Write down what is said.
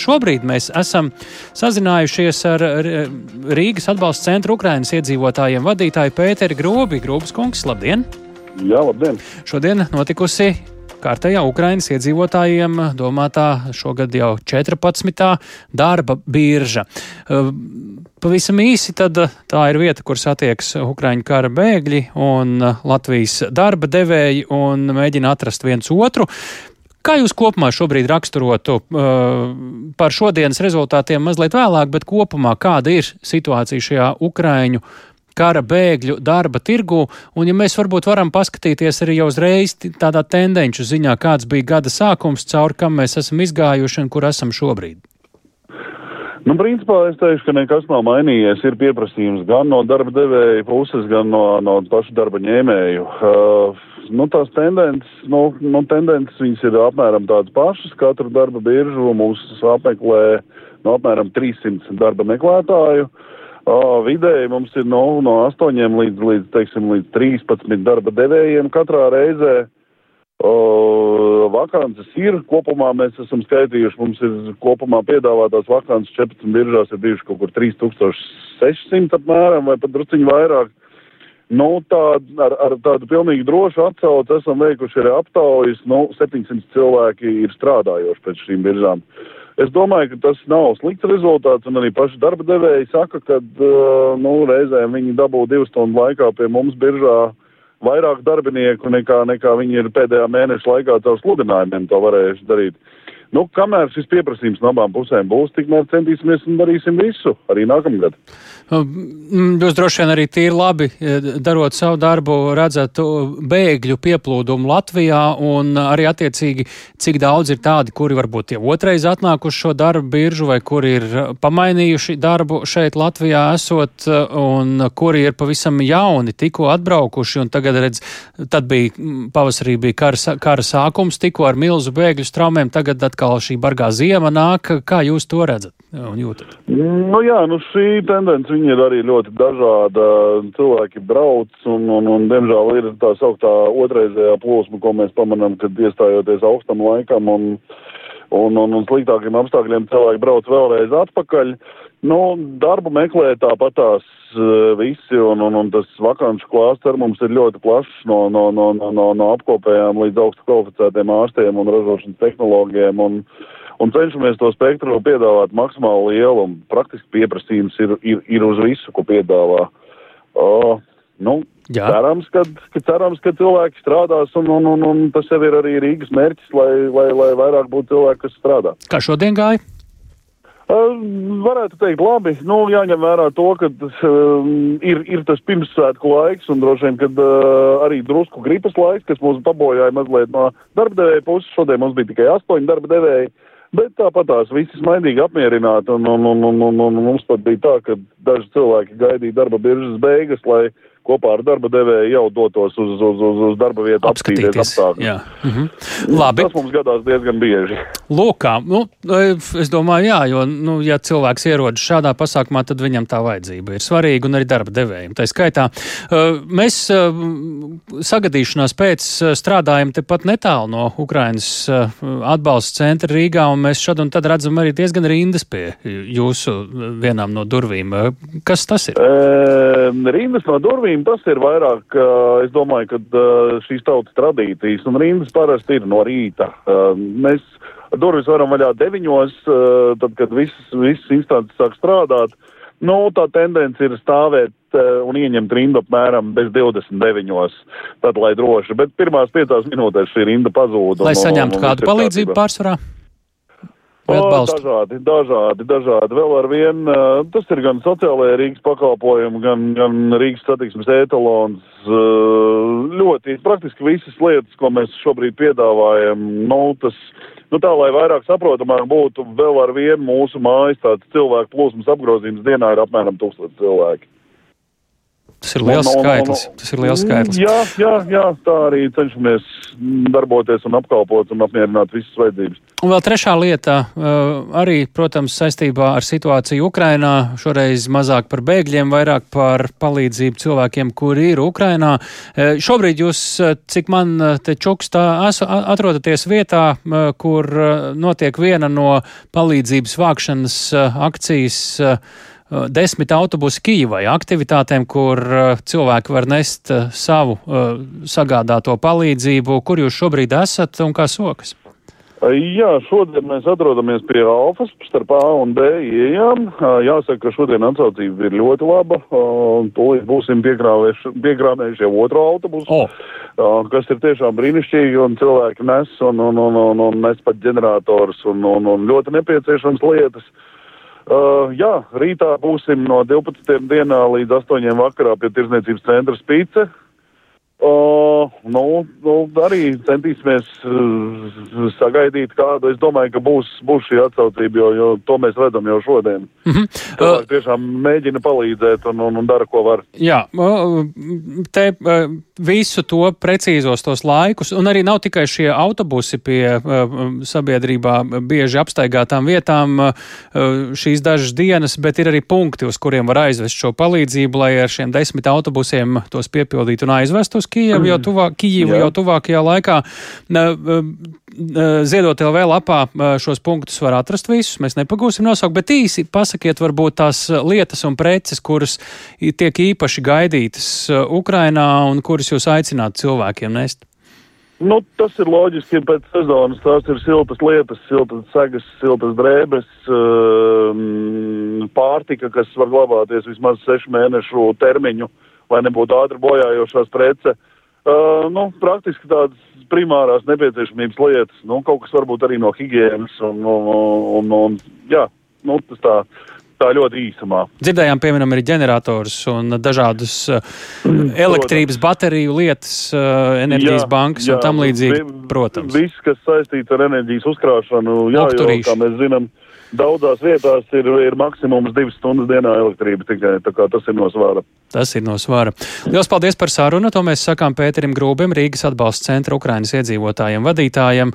Šobrīd mēs esam sazinājušies ar Rīgas atbalsta centra Ukrainas iedzīvotājiem vadītāju Pēteri Grobi. Grūbas kungs, labdien! Jā, labdien! Šodien notikusi kārtējā Ukrainas iedzīvotājiem domātā šogad jau 14. darba birža. Pavisam īsi tad tā ir vieta, kur satiekas Ukraiņu kara bēgļi un Latvijas darba devēji un mēģina atrast viens otru. Kā jūs kopumā šobrīd raksturotu uh, par šodienas rezultātiem mazliet vēlāk, bet kopumā kāda ir situācija šajā Ukraiņu kara bēgļu darba tirgu, un ja mēs varbūt varam paskatīties arī jau uzreiz tādā tendenču ziņā, kāds bija gada sākums, caur kam mēs esam izgājuši un kur esam šobrīd? Nu, principā es teikšu, ka nekas nav mainījies. Ir pieprasījums gan no darba devēja puses, gan no, no pašu darba ņēmēju. Uh, nu, tās tendences, nu, nu, tendences viņas ir apmēram tādas pašas. Katru darba biržu mums apmeklē no apmēram 300 darba meklētāju. Uh, vidēji mums ir no, no 8 līdz, līdz, teiksim, līdz 13 darba devējiem katrā reizē. Uh, vakances ir, kopumā mēs esam skaitījuši, mums ir kopumā piedāvātās vakances 14 biržās ir bijuši kaut kur 3600 apmēram vai pat drusciņi vairāk. Nu, tā, ar, ar tādu pilnīgi drošu atsauci esam veikuši arī aptaujas, nu, 700 cilvēki ir strādājoši pēc šīm biržām. Es domāju, ka tas nav slikts rezultāts, un arī paši darba devēji saka, ka, uh, nu, reizēm viņi dabū divu stundu laikā pie mums biržā uh, vairāk darbinieku nekā, nekā viņi ir pēdējā mēneša laikā caur sludinājumiem to varējuši darīt. Nu, kamēr šis pieprasījums no abām pusēm būs, tikmēr centīsimies un darīsim visu arī nākamgad. Mm, jūs droši vien arī tīri labi e, darot savu darbu, redzat bēgļu pieplūdumu Latvijā un arī attiecīgi, cik daudz ir tādi, kuri varbūt tie otrais atnākuši šo darbu biržu vai kuri ir pamainījuši darbu šeit Latvijā esot un kuri ir pavisam jauni, tikko atbraukuši un tagad redz, tad bija pavasarī bija kara, kara sākums, tikko ar milzu bēgļu straumēm, tagad atkal šī bargā ziema nāk. Kā jūs to redzat? un jūtat? Nu jā, nu šī tendence viņa ir arī ļoti dažāda. Cilvēki brauc un, un, un diemžēl ir tā sauktā otrreizējā plūsma, ko mēs pamanām, kad iestājoties augstam laikam un, un, un, un sliktākiem apstākļiem cilvēki brauc vēlreiz atpakaļ. Nu, darbu meklē tāpatās uh, visi, un, un, un tas vakanšu klāsts ar mums ir ļoti plašs no, no, no, no, no, no apkopējām līdz augstu kvalificētiem ārstiem un ražošanas tehnologiem. Un, un cenšamies to spektru piedāvāt maksimāli lielu, un praktiski pieprasījums ir, ir, ir uz visu, ko piedāvā. Uh, nu, Jā. Cerams, ka, ka, cerams, ka cilvēki strādās, un, un, un, un tas jau ir arī Rīgas mērķis, lai, lai, lai vairāk būtu cilvēki, kas strādā. Kā šodien gāja? Uh, varētu teikt, labi. Nu, jāņem vērā to, ka uh, ir, ir tas pirmssvētku laiks, un droši vien, kad uh, arī drusku gripas laiks, kas mūs pabojāja mazliet no darba devēja puses. Šodien mums bija tikai astoņi darba devēji. Uh, Bet tāpat tās visas maidīgi apmierināti, un, un, un, un, un, un mums pat bija tā, ka daži cilvēki gaidīja darba biržas beigas, lai kopā ar darba devēju jau dotos uz, uz, uz, uz darba vietu apskatīties apstākļus. Mhm. Labi. Tas mums gadās diezgan bieži. Lūk, nu, es domāju, jā, jo, nu, ja cilvēks ierodas šādā pasākumā, tad viņam tā vajadzība ir svarīga un arī darba devējiem. Tā skaitā uh, mēs uh, sagadīšanās pēc uh, strādājam tepat netālu no Ukrainas atbalsta centra Rīgā, un mēs šad un tad redzam arī diezgan rindas pie jūsu vienām no durvīm. Kas tas ir? E, rindas no durvīm durvīm tas ir vairāk, es domāju, ka šīs tautas tradīcijas un rindas parasti ir no rīta. Mēs durvis varam vaļā deviņos, tad, kad visas, visas instances sāk strādāt. Nu, tā tendence ir stāvēt un ieņemt rindu apmēram bez 29. Tad, lai droši, bet pirmās piecās minūtēs šī rinda pazūd. Lai saņemtu kādu palīdzību pārsvarā? Atbalstu? Dažādi, dažādi, dažādi. Vēl ar vienu, tas ir gan sociālajie Rīgas pakalpojumi, gan, gan Rīgas satiksmes etalons. Ļoti praktiski visas lietas, ko mēs šobrīd piedāvājam, nu, tas, nu tā, lai vairāk saprotamāk būtu, vēl ar vienu mūsu mājas tāds cilvēku plūsmas apgrozījums dienā ir apmēram tūkstoši cilvēki. Tas ir liels no, skaitlis. No, no. Tas ir liels skaitlis. Jā, jā, jā, tā arī cenšamies darboties un apkalpot un apmierināt visas vajadzības. Un vēl trešā lieta, arī, protams, saistībā ar situāciju Ukrainā, šoreiz mazāk par bēgļiem, vairāk par palīdzību cilvēkiem, kuri ir Ukrainā. Šobrīd jūs, cik man te čukstā, atrodaties vietā, kur notiek viena no palīdzības vākšanas akcijas desmit autobusu Kīvai aktivitātēm, kur cilvēki var nest savu sagādāto palīdzību. Kur jūs šobrīd esat un kā sokas? Jā, šodien mēs atrodamies pie Alfas starp A un B ieejām. Jāsaka, ka šodien atsaucība ir ļoti laba. Tūlīt būsim piekrāvējuši jau otro autobusu, oh. kas ir tiešām brīnišķīgi un cilvēki nes un, un, un, un, un nes pat ģenerators un, un, un ļoti nepieciešams lietas. Uh, jā, rītā būsim no 12. dienā līdz 8. vakarā pie Tirzniecības centra Spīce. Uh, nu, nu, arī centīsimies uh, sagaidīt kādu. Es domāju, ka būs, būs šī atsaucība, jo, jo to mēs redzam jau šodien. Mm -hmm. Cilvēki uh, tiešām mēģina palīdzēt un, un, un dara, ko var. Jā, te visu to precīzos tos laikus, un arī nav tikai šie autobusi pie sabiedrībā bieži apstaigātām vietām šīs dažas dienas, bet ir arī punkti, uz kuriem var aizvest šo palīdzību, lai ar šiem desmit autobusiem tos piepildītu un aizvest uz Kijevu jau, tuvā, Kijevu jau tuvākajā laikā. Ziedot LV lapā šos punktus var atrast visus, mēs nepagūsim nosaukt, bet īsi pasakiet varbūt tās lietas un preces, kuras tiek īpaši gaidītas Ukrainā un kuras jūs aicināt cilvēkiem nest. Nu, tas ir loģiski, ja pēc sezonas tās ir siltas lietas, siltas segas, siltas drēbes, um, pārtika, kas var glabāties vismaz sešu mēnešu termiņu, lai nebūtu ātri bojājošās prece. Uh, nu, praktiski tādas primārās nepieciešamības lietas, nu, kaut kas varbūt arī no higienas un, un, un, un jā, nu, tas tā, tā ļoti īsumā. Dzirdējām, piemēram, arī ģenerators un dažādas mm, elektrības bateriju lietas, enerģijas jā, bankas jā, un tam līdzīgi, protams. Viss, kas saistīts ar enerģijas uzkrāšanu, jā, jo, kā mēs zinām, Daudzās vietās ir, ir maksimums divas stundas dienā elektrība tikai, tā kā tas ir no svāra. Tas ir no svāra. Lielas paldies par sarunu, to mēs sakām Pēterim Grūbim, Rīgas atbalsta centra Ukrainas iedzīvotājiem vadītājiem.